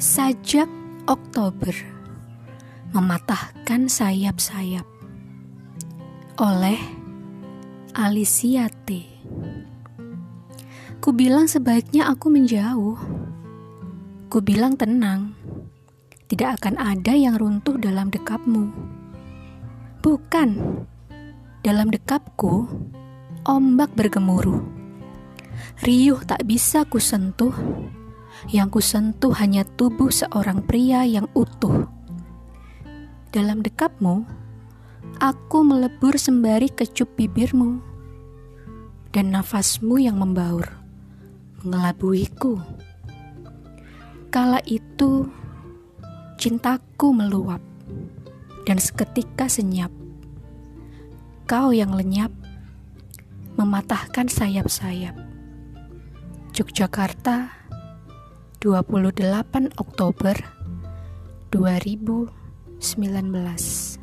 Sajak Oktober. Mematahkan sayap-sayap. Oleh Alicia T. Ku bilang sebaiknya aku menjauh. Ku bilang tenang. Tidak akan ada yang runtuh dalam dekapmu. Bukan. Dalam dekapku Ombak bergemuruh. Riuh tak bisa kusentuh yang kusentuh hanya tubuh seorang pria yang utuh. Dalam dekapmu, aku melebur sembari kecup bibirmu, dan nafasmu yang membaur, mengelabuiku. Kala itu, cintaku meluap, dan seketika senyap. Kau yang lenyap, mematahkan sayap-sayap. Yogyakarta 28 Oktober 2019